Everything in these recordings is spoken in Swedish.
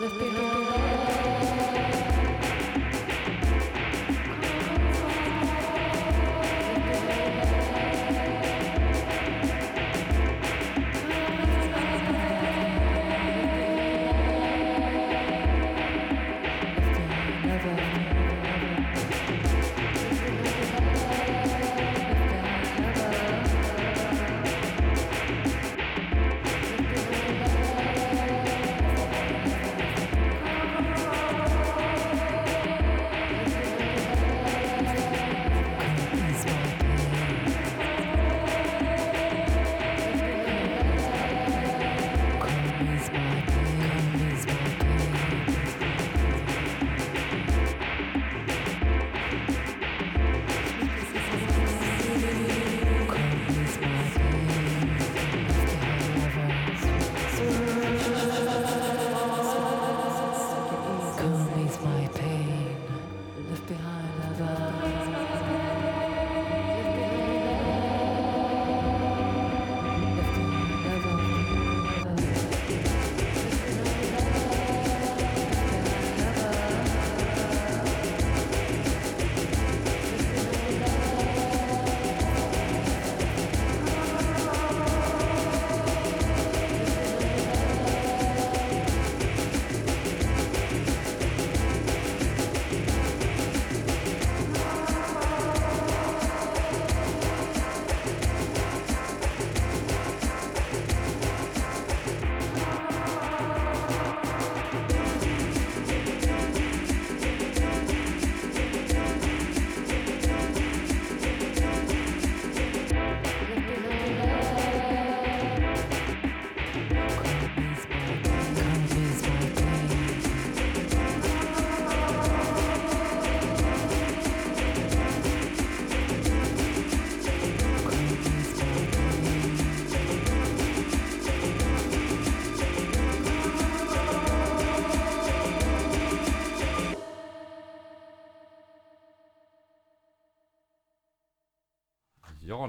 Let Lift be.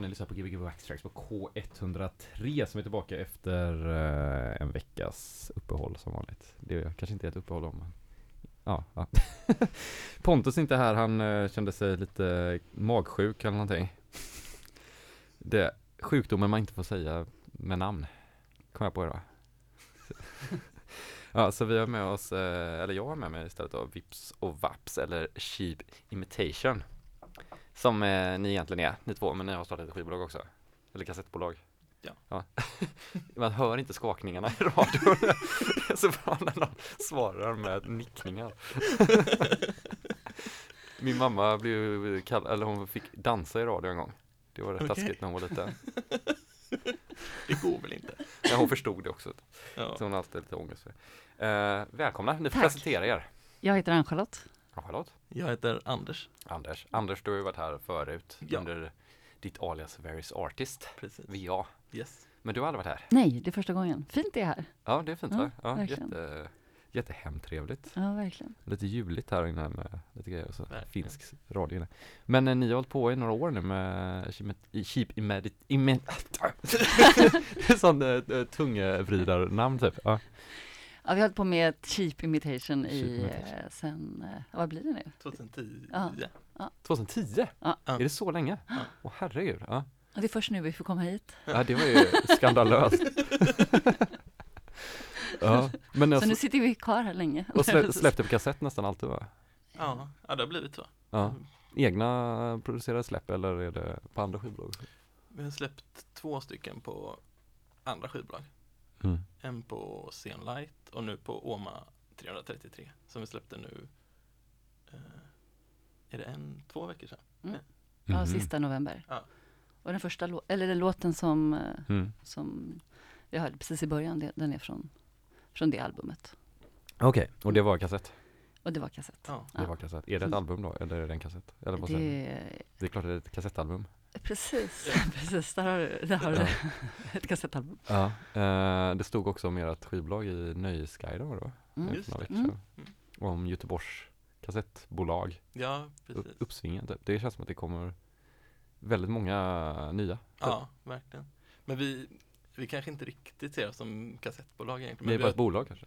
Ni lyssnar på Gbg Backtracks på K103 som är tillbaka efter eh, en veckas uppehåll som vanligt. Det är kanske inte är ett uppehåll om, men ja. ja. Pontus är inte här, han eh, kände sig lite magsjuk eller någonting. Det sjukdomen man inte får säga med namn, kom jag på idag. Ja, så vi har med oss, eh, eller jag har med mig istället då, Vips och Vaps eller Cheap Imitation. Som eh, ni egentligen är, ni två, men ni har startat ett skivbolag också. Eller kassettbolag. Ja. Man hör inte skakningarna i radion. Det är så bra när någon svarar med nickningar. Min mamma blev kallad, eller hon fick dansa i radio en gång. Det var rätt Okej. taskigt när hon var liten. Det går väl inte? Men hon förstod det också. Ja. Så hon har alltid lite ångest för det. Eh, välkomna, ni får Tack. presentera er. Jag heter Ann-Charlotte. Ja, Charlotte. Jag heter Anders. Anders. Anders, du har ju varit här förut Ja. under ditt alias Various Artist, Precis. VA. Yes. Men du har aldrig varit här? Nej, det är första gången. Fint det är här. Ja, det är fint Ja, va? Ja, verkligen. jätte, jättehemtrevligt. Ja, verkligen. Lite juligt här inne med lite grejer och så. Verkligen. Finsk radio inne. Men eh, ni har hållit på i några år nu med Cheap- i Cheap Imedit... Imed... Det är sån uh, tungvridarnamn typ. Ja. Ja, vi har hållit på med cheap imitation Cheap i imitation. eh, sen, eh, vad blir det nu? 2010. Ja. 2010? Ja. Är det så länge? Ja. Åh herregud. Ja. Och det är först nu vi får komma hit. ja, det var ju skandalöst. ja, men Så nu sitter vi kvar här länge. och slä, släppte på kassett nästan alltid va? Ja, ja, det har blivit så. Ja. Egna producerade släpp eller är det på andra skivbolag? Vi har släppt två stycken på andra skivbolag. Mm. En på Scenlight och nu på Oma 333 som vi släppte nu eh, Är det en, två veckor sedan? Ja, Mhm. sista november. Ja. Och den första lå- eller den låten som, eh, Mm. som vi hörde precis i början, det- den är från, från det albumet. Okej, och det var kassett? Och det var kassett. Ja. Det var kassett. Är det ett album då, eller är det en kassett? Eller vad säger du? Det, Det är klart det är ett kassettalbum. Precis, precis, där har du, där har du ett kassettalbum. Ja. Eh, det stod också om ert skivbolag i Nöjesguiden var det va? Mm. För Just det. Mm. sedan. Om Göteborgs kassettbolag. Ja, precis. uppsvingen typ. Det känns som att det kommer väldigt många nya. typ. Ja, verkligen. Men vi, vi kanske inte riktigt ser oss som kassettbolag egentligen. Ni är Men vi bara har, ett bolag kanske?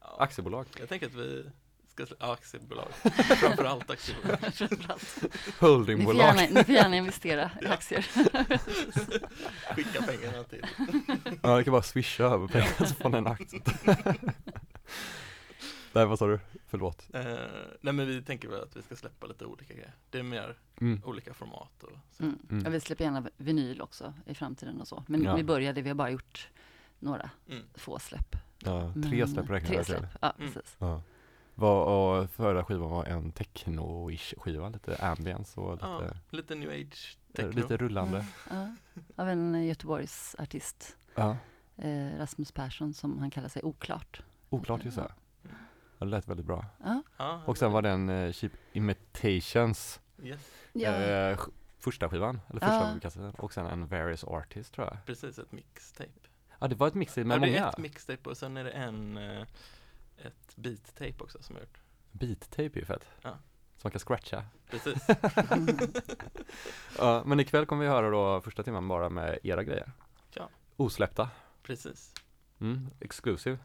Ja, Aktiebolag. jag tänker att vi ska ja, aktiebolag. Framförallt aktiebolag. Framförallt. Ni får Holdingbolag. gärna, ni får gärna investera i aktier. Skicka pengarna till. Ja, det kan bara swisha över pengar så får man en aktie. Nej, vad sa du? Förlåt. Eh, nej men vi tänker väl att vi ska släppa lite olika grejer. Det är mer Mm. olika format och så. Mm. Mm. Ja, vi släpper gärna vinyl också i framtiden och så. Men Ja. vi började, vi har bara gjort några Mm. få släpp. Ja, tre Men- släpp räknar Tre jag till. släpp, ja Mm. precis. Ja. Var, och förra skivan var en techno-ish skiva, lite ambience och lite, Ja, lite new age techno. lite rullande. Ja. Av en Göteborgs artist, Ja. eh, Rasmus Persson, som han kallar sig Oklart. Oklart just det. Ja, det lät väldigt bra. Ja. Och sen var det en eh, Cheap Imitations Yes, eh, första skivan, eller första Ja. kassetten. Och sen en Various Artists tror jag. precis ett mixtape. Ja, det var ett mix med ja, det många. är ett mixtape och sen är det en eh, ett beat-tape också som jag gjort. Beat-tape är ju fett. Ja. Som man kan scratcha. Precis. Ja, men ikväll kommer vi höra då första timmen bara med era grejer. Ja. Osläppta. Precis. Mm, exclusive.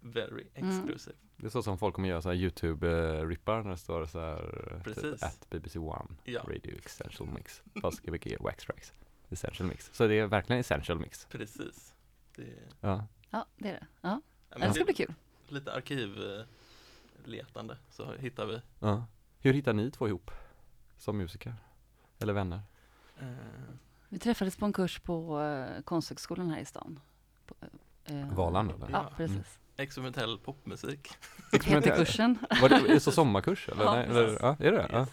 Very Mm. exclusive. Det är så som folk kommer göra så här YouTube-rippar när det står så här eh, Precis. typ, at BBC One Ja, Radio Essential Mix. Fast Gbg Wax Tracks. Essential Mix. Så det är verkligen Essential Mix. precis. Det, Ja. ja, det är det. Ja. men det ska det, bli kul. Lite arkivletande så hittar vi ja. Hur hittar ni två ihop? Som musiker? Eller vänner? eh, Vi träffades på en kurs på eh, Konsthögskolan här i stan. På, eh, Valand eller? Ja, Ja. precis. experimentell popmusik. Hette kursen. Var det är det så sommarkurs? Eller? Ja, Nej, eller, ja, är det? Ja. Yes.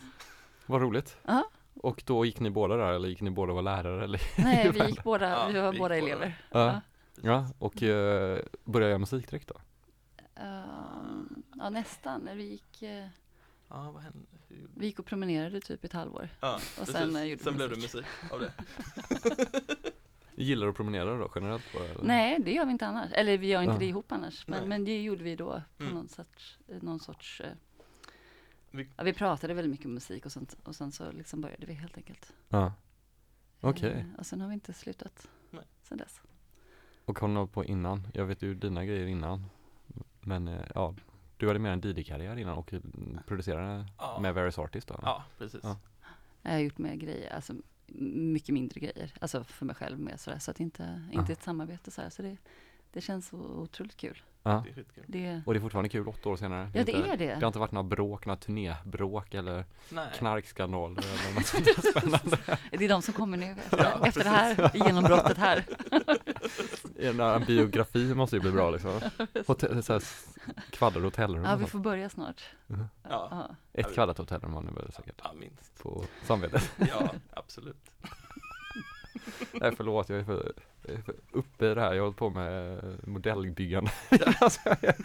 Vad roligt. Ja. Och då gick ni båda där eller gick ni båda var lärare? Eller? Nej, vi gick båda, Ja, vi var vi båda båda. elever. Ja. Ja, och uh, började göra musik direkt då? Ehm, ja, nästan. När Vi gick, eh, Ja, vad hände? Hur... vi gick och promenerade typ ett halvår. Ja, Och precis. sen, eh, gjorde sen blev det musik. av det. Gillar du att promenera då generellt? På, eller? Nej, det gör vi inte annars. Eller vi gör inte Ja. det ihop annars. Men, men det gjorde vi då på Mm. någon sorts, någon sorts Vi- ja, vi pratade väldigt mycket om musik och, sånt, och sen så liksom började vi helt enkelt. Ja. Okej. Eh, och sen har vi inte slutat Nej. sen dess. Och har ni hållit på innan? Jag vet ju dina grejer innan. Men eh, ja, du hade mer en DJ-karriär innan och producerade Ja. med Various Artists då? Ja, precis. Ja. Jag har gjort med grejer, alltså mycket mindre grejer. Alltså för mig själv med sådär. Så att inte, Ja. inte ett samarbete sådär. Så det, det känns otroligt kul. Ja. Det är skitkul. Det, Och det är fortfarande kul åtta år senare? ja, det inte, är Det har det. inte varit några bråk, några turnébråk eller Nej. knarkskandaler eller något sånt där spännande? Det är de som kommer nu efter, Ja, efter det här genombrottet här. En, biografi måste ju bli bra liksom. Hotell, så här, Ja, vi får börja snart. Ja, Ja. Ett kvaddat hotellrum har ni väl säkert ja minst. på samvetet? Ja, absolut. Nej förlåt, jag är för, jag är för uppe i det här, jag har hållit på med modellbyggande Alltså, jag-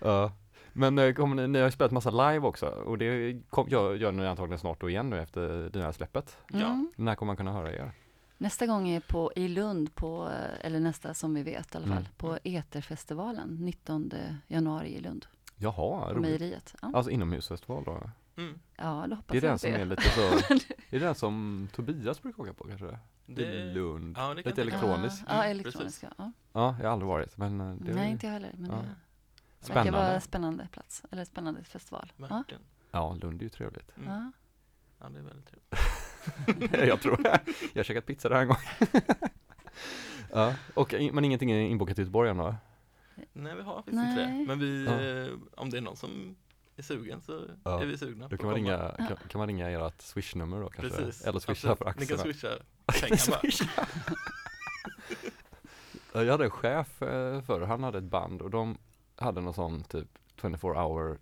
Ja, men eh, kommer ni, ni har ju spelat massa live också och det kom, gör, gör ni antagligen snart då igen nu efter det här släppet Ja. Mm. När kommer man kunna höra er? Nästa gång är på, i Lund, på, eh, eller nästa som vi vet i alla fall, Mm. på Eterfestivalen 19 januari i Lund. Jaha, roligt. mejeriet. Ja. Alltså inomhusfestival då? Mm. ja, det hoppas Det är den jag som är lite så, är det den som Tobias brukar åka på kanske? Det... I Lund? Ja, det Lite elektroniskt. Ja, ja Mm, elektroniskt. Ja. Ja, jag har aldrig varit men eh, det Nej, inte jag heller. Men ja. det verkar Spännande. vara en spännande plats, eller spännande festival. Ja. Verkligen. Ja, Lund är ju trevligt. Mm. Ja. Ja, det är väldigt trevligt. jag tror det. Jag har käkat pizza där en gång. ja, och, i- men ingenting är inbokat till Göteborg än då? Nej, vi har faktiskt inte det. Men vi, Ja. eh, om det är någon som är sugen så Ja. är vi sugna. Då kan man ringa, kan, kan man ringa ert swishnummer då kanske? Precis. Eller swisha Absolut. för Ni kan aktierna? swisha pengar bara. Jag hade en chef eh, förr, han hade ett band och de hade någon sån typ 24 hour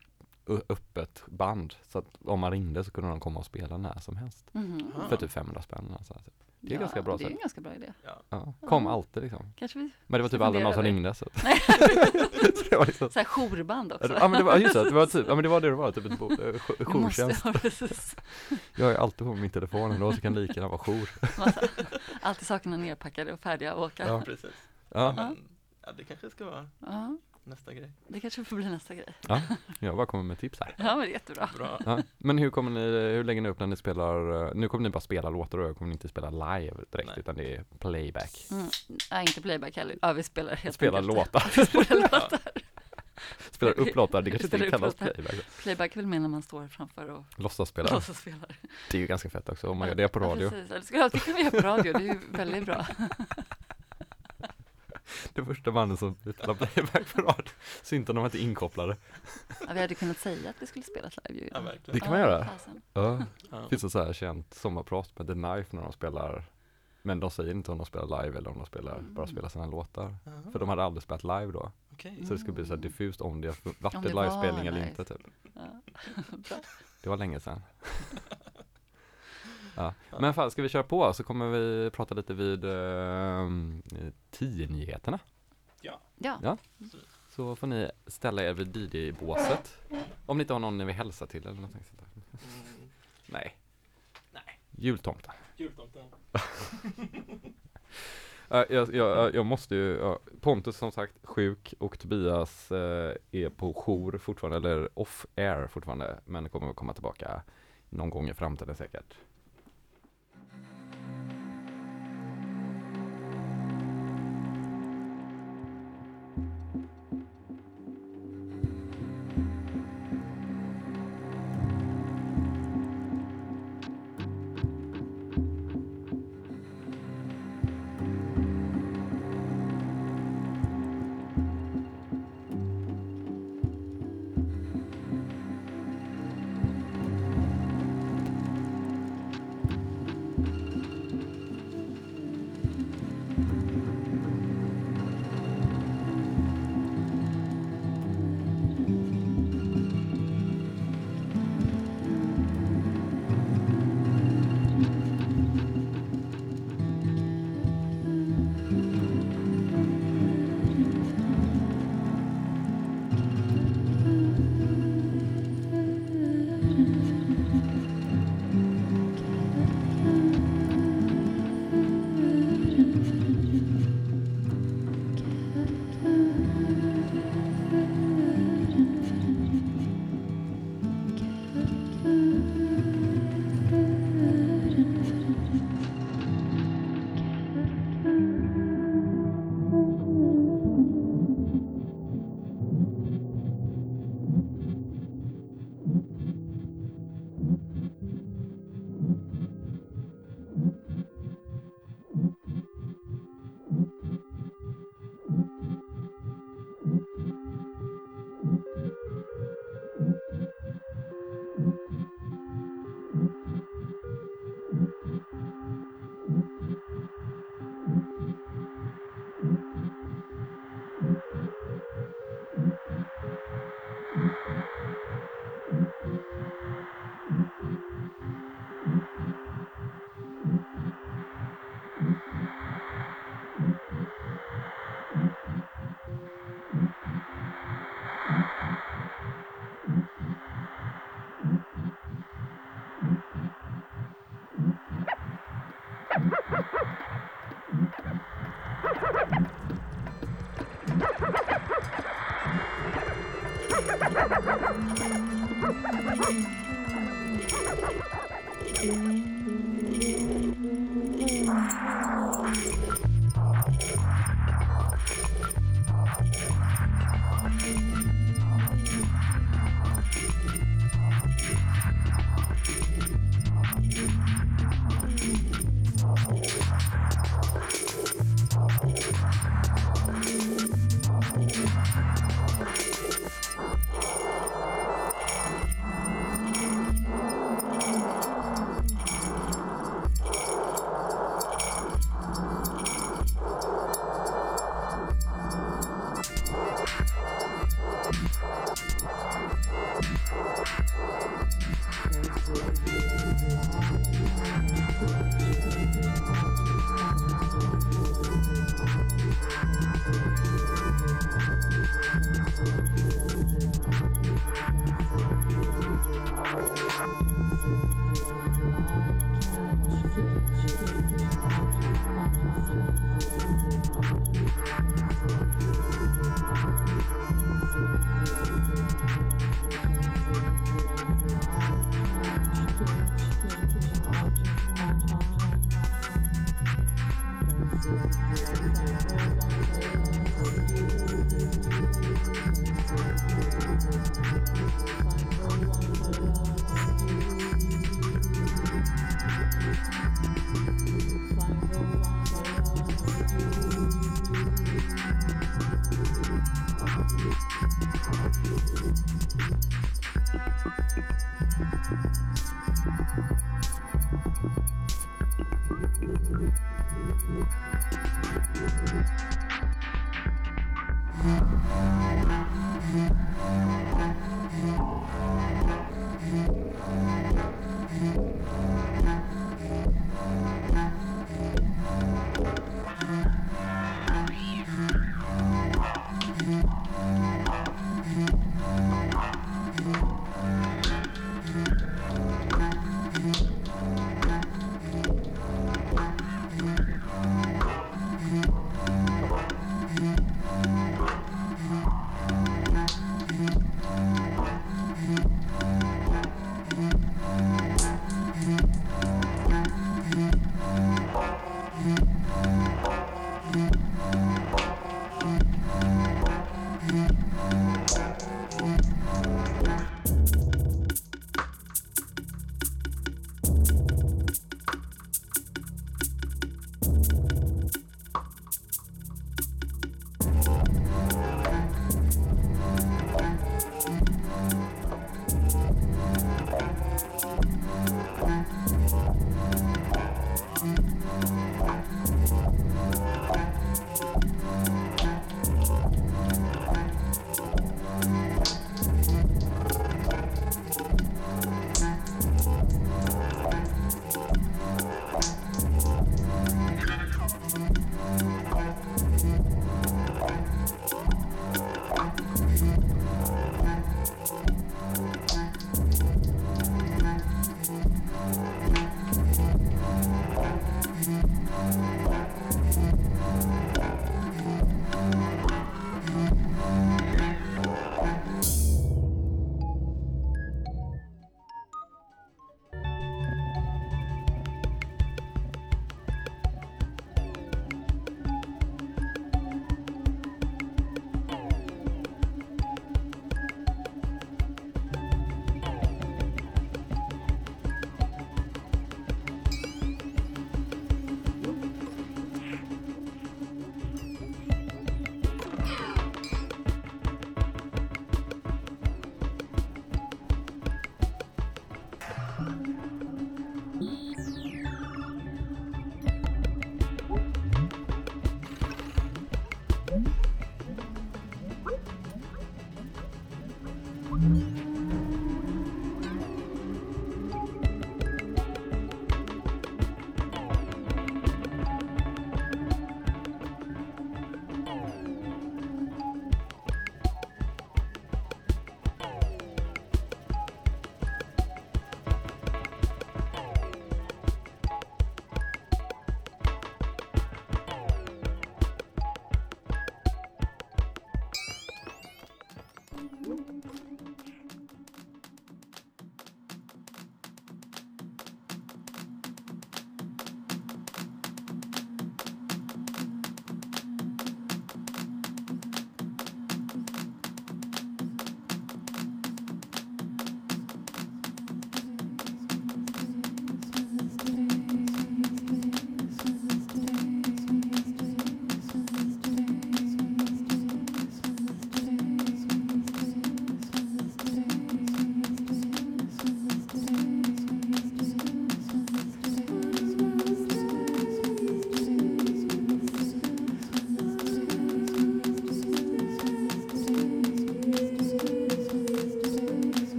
öppet band. Så att om man ringde så kunde de komma och spela när som helst. Ja. För typ 500 spänn. Alltså. Det är ganska bra Det är sätt. en ganska bra idé. Ja. Ja, kom Ja. alltid liksom. Kanske vi, Men det var typ aldrig någon som ringde. Så. Så det var liksom, så här jourband också. ja men det var just det, det var typ, ja men det var det det var, typ ett bo- eh, jourtjänst. ja, precis. Jag är alltid på min telefon ändå så kan det lika gärna vara jour. Alltid sakerna nerpackade och färdiga att åka. Ja. Precis. Ja, Men, ja, det kanske ska vara Ja. Nästa grej. Det kanske får bli nästa grej. Jag bara kommer med tips här. Ja, men det är jättebra. Bra. Ja. Men hur kommer ni, hur lägger ni upp när ni spelar, eh, nu kommer ni bara spela låtar och jag kommer inte spela live direkt Nej. utan det är playback. Mm. Nej, inte playback heller. Ja, vi spelar helt Spelar enkelt. låtar. Vi spelar låtar. Spelar upp låtar, det kanske inte kallas låtar. playback. Playback är väl mer när man står framför och Låtsas spela. låtsas spelar. Det är ju ganska fett också om man gör det på radio. Ja, precis. Ja, det kan vi göra på radio. Det är ju väldigt bra. Det första bandet som spelar playback på radio. Syntarna var inte inkopplade. Ja, vi hade kunnat säga att vi skulle spela ett live Ja, ju. verkligen. Det kan man göra. Ja. Ja. Finns det så här känt sommarprat med The Knife när de spelar Men de säger inte om de spelar live eller om de spelar, bara spelar sina låtar. Jaha, För de hade aldrig spelat live då. okej. Så det skulle bli så här diffust om det varit Om ett det var livespelning eller live. inte typ. Ja. Det var länge sedan. Ja. Men fan, ska vi köra på så kommer vi prata lite vid uh, tio-nyheterna. Ja. Ja. Ja. Så får ni ställa er vid DJ-båset. Om ni inte har någon ni vill hälsa till eller någonting sånt där. Mm, Nej. Nej. Jultomten. jultomten. Ja, jag, jag, jag måste ju, Pontus som sagt sjuk och Tobias eh, är på jour fortfarande, eller off air fortfarande, men kommer att komma tillbaka någon gång i framtiden säkert.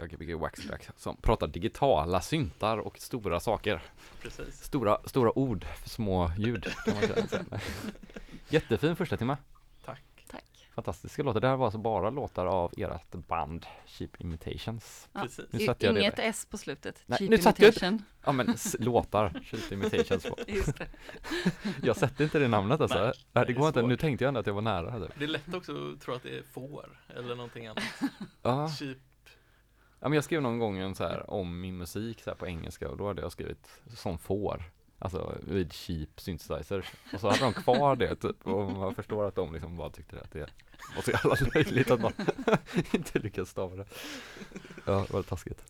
Jag är Gbg Waxtrack som pratar digitala syntar och stora saker. Precis. Stora, stora ord för små ljud kan man säga. Jättefin första timme. Tack. Tack. Fantastiska låtar. Det här var alltså bara låtar av ert band Cheap Imitations. Ja. Precis. Nu satte jag det Inget. S på slutet. Nej, Cheap nu satte jag- imitation. Ja men låtar, Cheap Imitations. Just det. Jag sätter inte det namnet alltså. Nej, det det går inte. Nu tänkte jag ändå att jag var nära. Typ. Det är lätt också att tro att det är får eller någonting annat. Ja. Cheap. Ja, men jag skrev någon gång en så här om min musik så här på engelska och då hade jag skrivit som får. Alltså vid cheap synthesizers. Och så hade de kvar det typ. Och man förstår att de liksom bara tyckte att det var så jävla löjligt att man inte lyckades stava det. Ja, det var taskigt.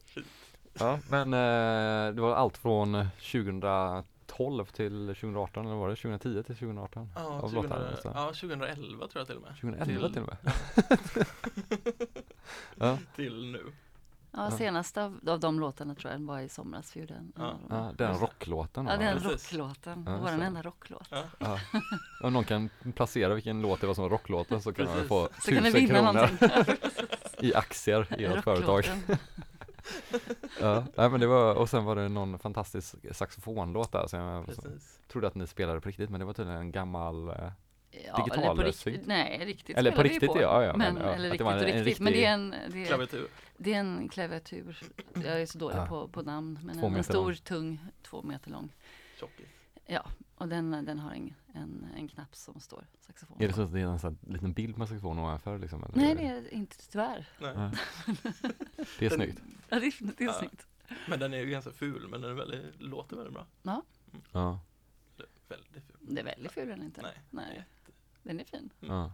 Ja, men eh, det var allt från 2012 till 2018 eller var det 2010 till 2018? Ja, Av 2000, låtarna, så. ja, 2011 tror jag till och med. 2011 till och med. ja, Till nu. Ja, Ja. senast av, av de låtarna tror jag var i somras vi gjorde en. Ja. ja, den rocklåten. Ja, den rocklåten. Ja, Vår enda rocklåt. Ja. Ja. Om någon kan placera vilken låt det var som var rocklåten så kan man få Så tusen vinna kronor någonting. i aktier i ert företag. Ja, nej, men det var, och sen var det någon fantastisk saxofonlåt där så jag Precis. trodde att ni spelade på riktigt men det var tydligen en gammal eh, Ja, Digital eller på riktigt. Nej, riktigt Eller på riktigt, på. ja, ja, Men, men, ja, eller att det riktigt var och en- riktigt. en Men det riktig- är en, det är, Klaviatur. Det är en klaviatur. Jag är så dålig Ja. på, på namn. Men Två en, en stor, lång. tung, två meter lång. Tjockis. Ja, och den, den har en, en, en knapp som står saxofon Är det så att det är en sån liten bild med saxofon ovanför liksom? Eller? Nej, det är inte tyvärr. Nej. Ja. Det är snyggt. Ja, det är, det är Ja. snyggt. Men den är ju ganska ful, men den är väldigt, låter väldigt bra. Ja. Eller, Väldigt ful. Det är väldigt ful den inte. Nej. Nej. Den är fin. ja.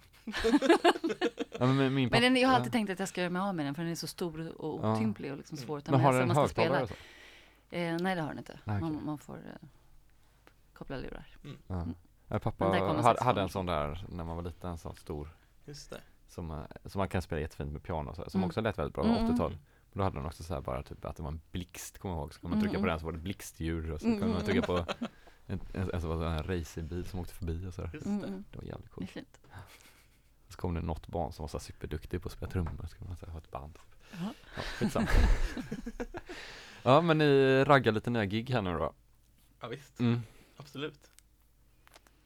ja men min Men den, jag har alltid tänkt att jag ska göra mig av med den för den är så stor och otymplig och liksom svår att ta Men med har sig den om man ska högtalare spela. och så? Eh, nej, det har den inte. Okej. man, man får eh, koppla lurar. Ja. Ja, pappa Men hade, hade en sån där när man var liten, en sån stor Just det. som, eh, som man kan spela jättefint med piano och så, som Mm. också lät väldigt bra, Mm. 80-tal. Och då hade den också så här bara typ att det var en blixt, kommer jag ihåg. Så kan man trycka Mm. på den så var det blixtdjur och så Mm. kunde man trycka på en, en, en, sån här racerbil som åkte förbi och så där. Just Mm, det. mm. Det var jävligt Det är coolt. fint. Så kom det något barn som var så superduktig på att spela trummor, så man så ha ett band. Ja, skitsamma. ja men ni raggar lite nya gig här nu då. Ja, visst. Mm. Absolut.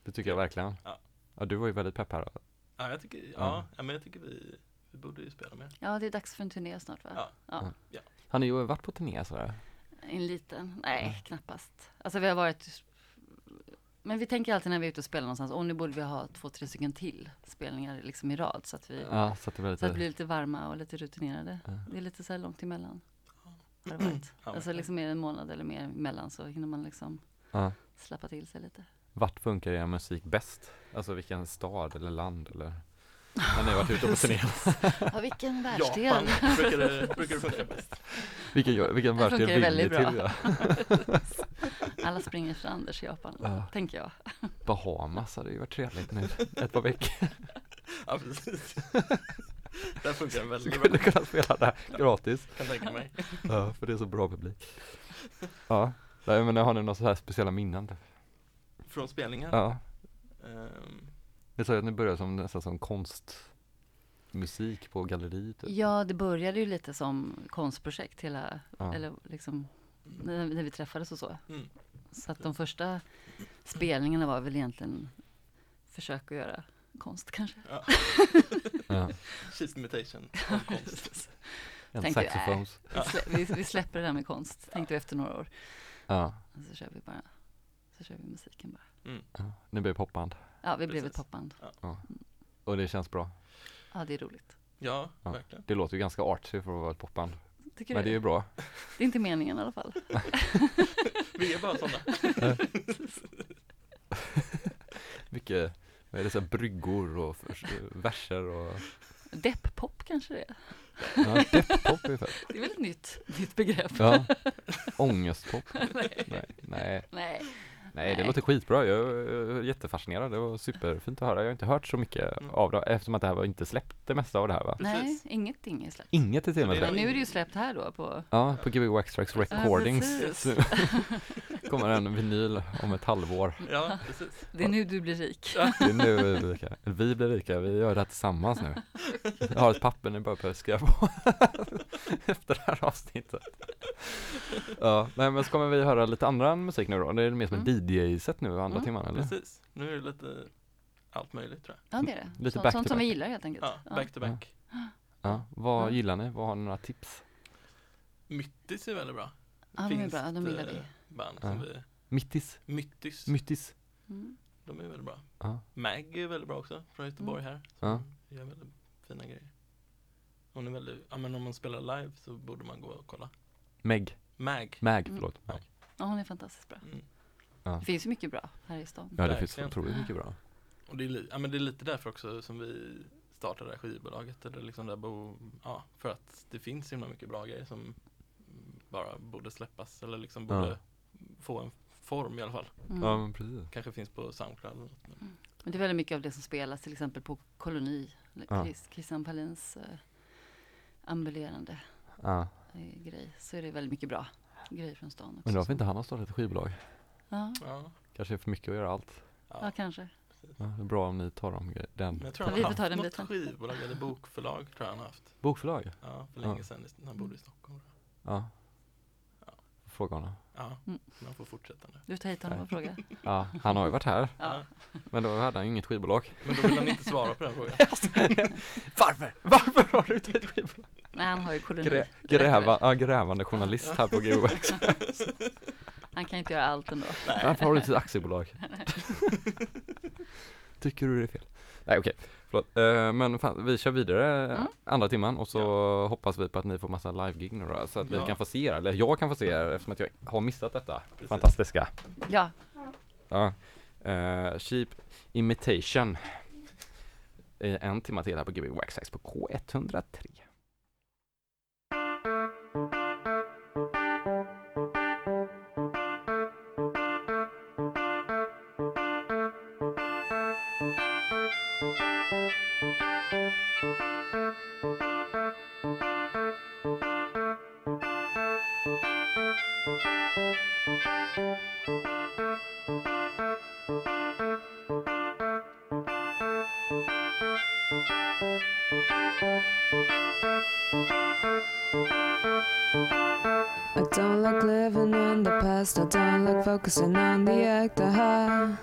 Det tycker jag verkligen. Ja. Ja, du var ju väldigt pepp här. Då. Ja, jag tycker, ja, Ja. ja. men jag tycker vi, vi borde ju spela mer. Ja, det är dags för en turné snart va? Ja. ja. Har ni ju varit på turné sådär? En liten? Nej, knappast. Alltså vi har varit men vi tänker alltid när vi är ute och spelar någonstans, åh nu borde vi ha två, tre stycken till spelningar liksom i rad så att vi Ja, så att det var så att lite... vi blir lite varma och lite rutinerade. Ja. Det är lite så här långt emellan. Har det varit. Ja, alltså liksom det en månad eller mer emellan så hinner man liksom Ja. slappa till sig lite. Vart funkar er musik bäst? Alltså vilken stad eller land eller? När ni har varit ute på turné? Ja, vilken Japan världsdel! brukar det, brukar det funka bäst. Vilken, vilken världsdel vill ni väldigt till? bra. Ja? Alla springer efter Anders i Japan, Ja. tänker jag. Bahamas hade ju varit trevligt nu ett par veckor. Ja, precis. Där funkar det väldigt Skulle bra, kunna spela där gratis. kan tänka mig. Ja, för det är så bra publik. Ja, Nej, men har ni några så här speciella minnen? Från spelningar. Ja, Ehm, ni sa ju att ni började som nästan som konstmusik på galleri typ. Ja, det började ju lite som konstprojekt hela, Ja. eller liksom när, när vi träffades och så. mm. Så att de första spelningarna var väl egentligen försök att göra konst kanske. ja. Ja. Cheese imitation av konst. Tänkte, saxofons. Vi, vi, vi släpper det där med konst, tänkte vi efter några år. Ja. Och så kör vi bara, så kör vi musiken bara. Mm. ja. Ni blev popband. Ja, vi blev ett Precis. popband. Och det känns bra. Ja, det är roligt. Ja, Ja. verkligen. Det låter ju ganska artsy för att vara ett popband. Tycker Men du? det är ju bra. Det är inte meningen i alla fall. Vi är bara sådana. Mycket, vad är det, så här bryggor och förs- verser och Depp-pop kanske det är. ja, depp-pop är fett. Det är väl ett nytt, nytt begrepp? Ja. Ångestpop. Nej. Nej, nej, Nej. Nej, det låter skitbra. Jag är jättefascinerad. Det var superfint att höra. Jag har inte hört så mycket Mm. av det eftersom att det här var inte släppt det mesta av det här va? Nej, Precis. ingenting är släppt. Inget är till och med det är Men släppt. nu är det ju släppt här då på... Ja, på Gbg Wax Tracks Recordings. kommer en vinyl om ett halvår. Ja, precis. Det är nu du blir rik. Det är nu vi blir rika. Vi blir rika, vi gör det här tillsammans nu. Jag har ett papper ni bara behöver skriva på efter det här avsnittet. Ja, nej men så kommer vi höra lite annan musik nu då. Det är mer som en Mm. DJ-set nu andra Mm, timman eller? Precis. Nu är det lite allt möjligt tror jag. Ja det är det. Lite Sånt, back sånt to som vi back. gillar helt enkelt. Ja, back to back. Ja, vad Ja. gillar ni? Vad har ni några tips? Myttis är väldigt bra. Ja, de är bra, de gillar vi. Band Ja. som vi, Myttis? Myttis, Myttis? Mm. de är väldigt bra. Ja. Mag är väldigt bra också, från Göteborg här. Ja. Gör väldigt fina grejer. Hon är väldigt, ja men om man spelar live så borde man gå och kolla. Meg? Mag. Mag, Mm. förlåt. Mag. Ja, hon är fantastiskt bra. Mm. Ja. Det finns ju mycket bra här i stan. Ja, det finns Verkligen. otroligt mycket bra. Och det är, ja, men det är lite därför också som vi startade det här skivbolaget. Eller liksom där bo, ja, för att det finns så himla mycket bra grejer som bara borde släppas. Eller liksom Ja. borde få en form i alla fall. Mm. Ja, men precis. Kanske finns på Soundcloud eller något. men- Men det är väldigt mycket av det som spelas till exempel på Koloni. Ja. Chris, Christian Palins eh, ambulerande Ja. eh, grej. Så är det väldigt mycket bra grejer från stan också. Men varför inte han har startat ett skivbolag? Ja, Ja, Kanske är för mycket att göra allt. ja ja. kanske. Ja, det är bra om ni tar dem, gre- den. Men jag tror Ja, han vi har får ta haft den något biten. skivbolag eller bokförlag tror jag han har haft. Bokförlag? Ja, för Ja. länge sedan när han bodde i Stockholm. Ja. Ja. Fråga honom. Ja, Mm. man får fortsätta nu. Du tar hit honom och frågar. Ja, han har ju varit här. Ja. Men då hade han ju inget skivbolag. Men då vill han inte svara på den frågan. Varför? Varför har du inte ett skivbolag? Nej, han har ju koloni. Grä, gräva, ja, grävande journalist här på GOX. Han kan inte göra allt ändå. Varför har du inte ett aktiebolag? Tycker du det är fel? Nej okej, förlåt. Eh, men fan, vi kör vidare Mm. andra timman och så hoppas vi på att ni får massa live-gig nu då, så att vi Ja. kan få se er, eller jag kan få se er eftersom att jag har missat detta fantastiska. Ja, Ja. Eh, cheap Imitation. Eh, en timme till här på Gbg Waxax på K103. I don't like living in the past. I don't like focusing on the act. Aha.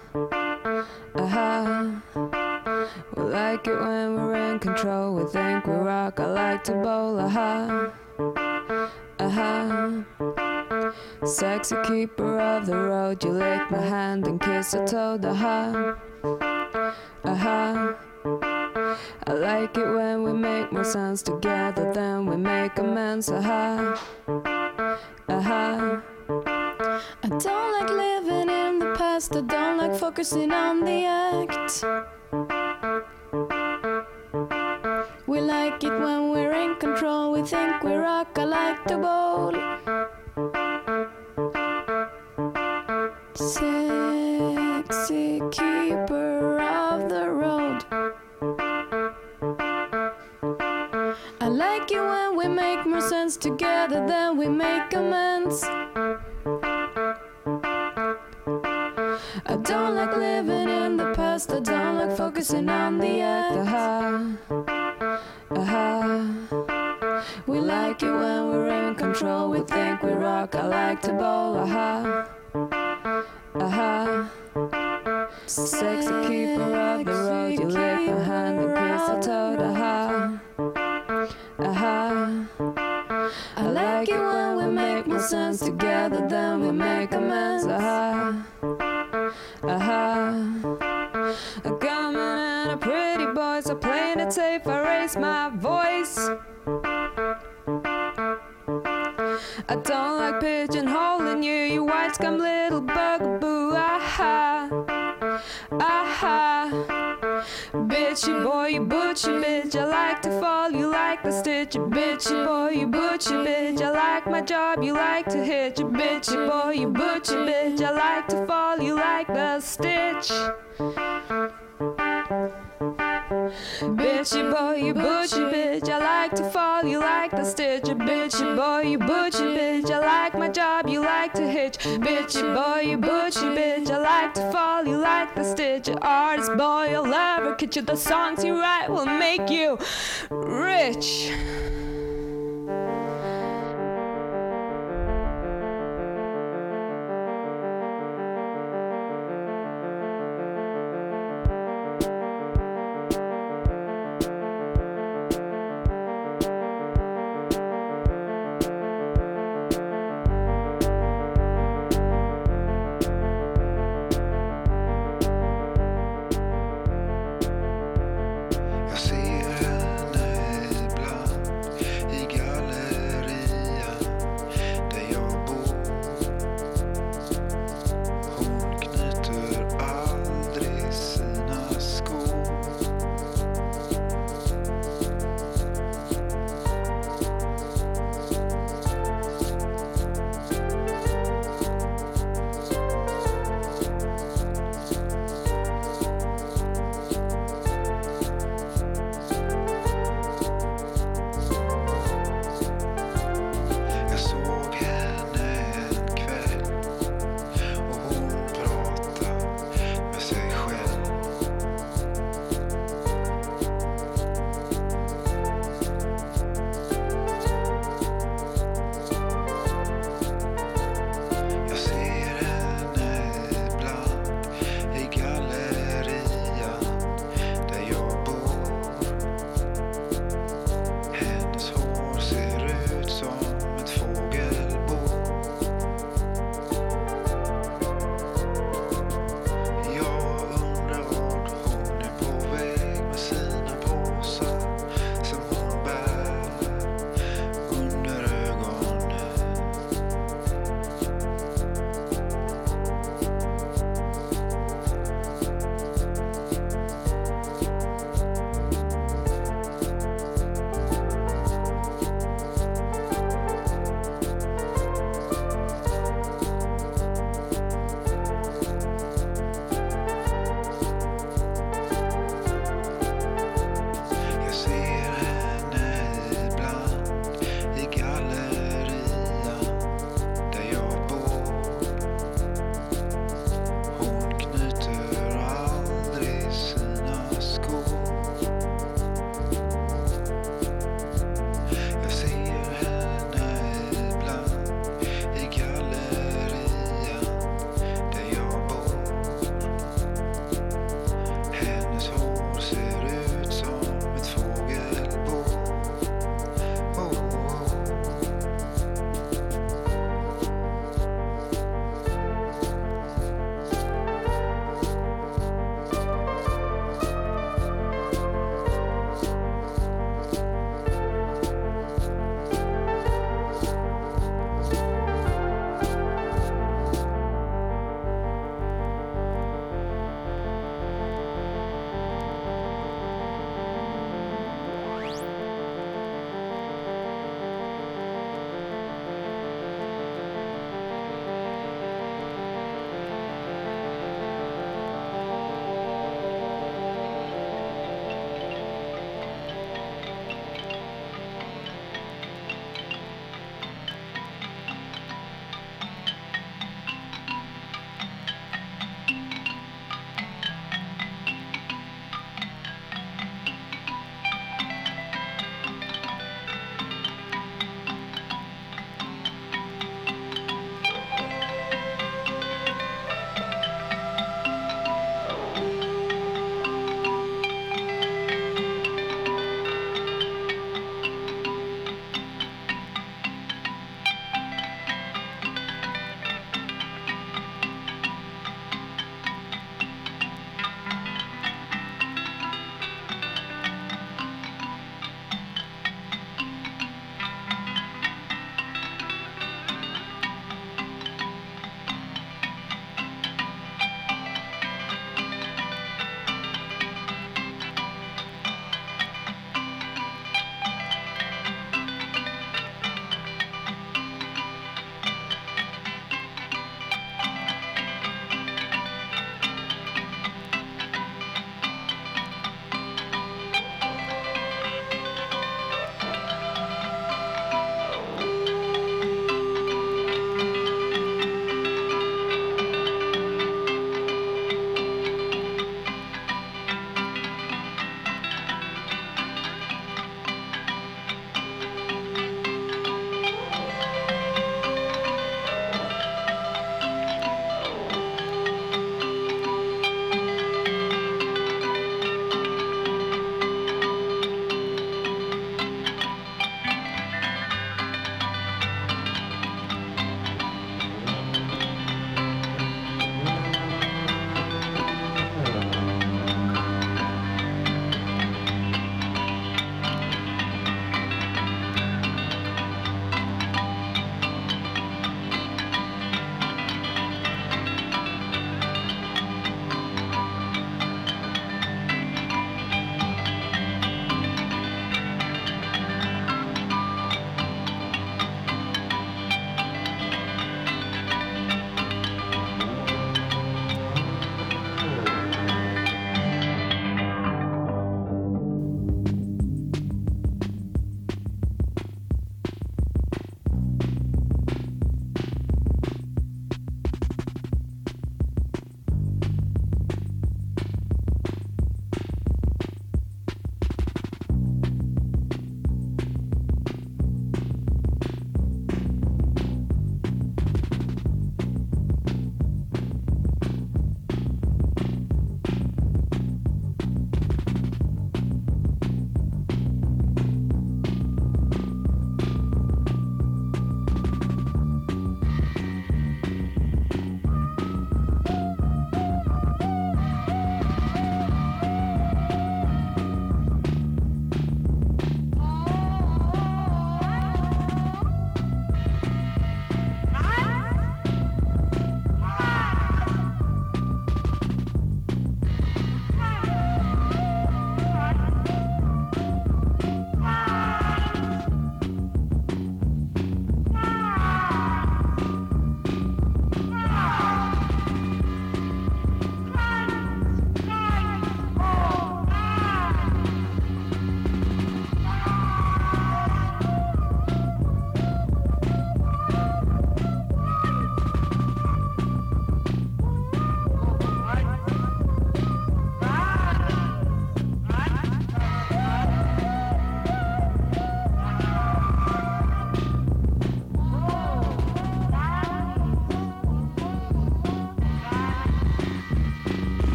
Aha. It when we're in control. We think we rock. I like to bowl. Aha. Aha. Sexy keeper of the road. You lick my hand and kiss a toad. Aha. Aha. I like it when we make more sense together than we make amends. Aha. Aha. I don't like living in the past. I don't like focusing on the act. Catch. The songs you write will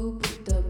Put the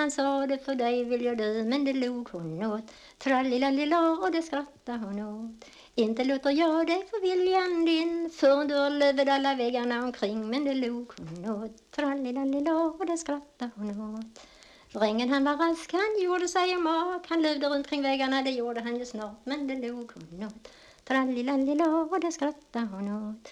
han sa det för dig vill jag dö men det log hon åt. Trallilalila och det skrattade hon åt. Inte låter jag dig för viljan din förrän du har lövet alla väggarna omkring men det log hon åt. Trallilalila och det skrattade hon åt. Drängen han var rask, han gjorde sig om mak. Han lövde runt kring väggarna, det gjorde han ju snart men det log hon åt. Trallilalila och det skrattade hon åt.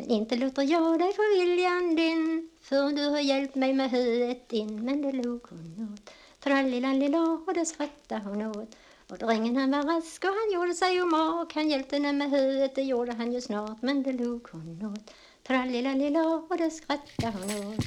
Men inte låter jag dig få viljan din för du har hjälpt mig med huvudet din Men det log hon åt. Trallilallilå och det skrattade hon åt. Och drängen han var rask och han gjorde sig omak. Han hjälpte henne med huvudet, det gjorde han ju snart. Men det log hon åt. Trallilallilå och det skrattade hon åt.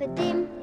But dim.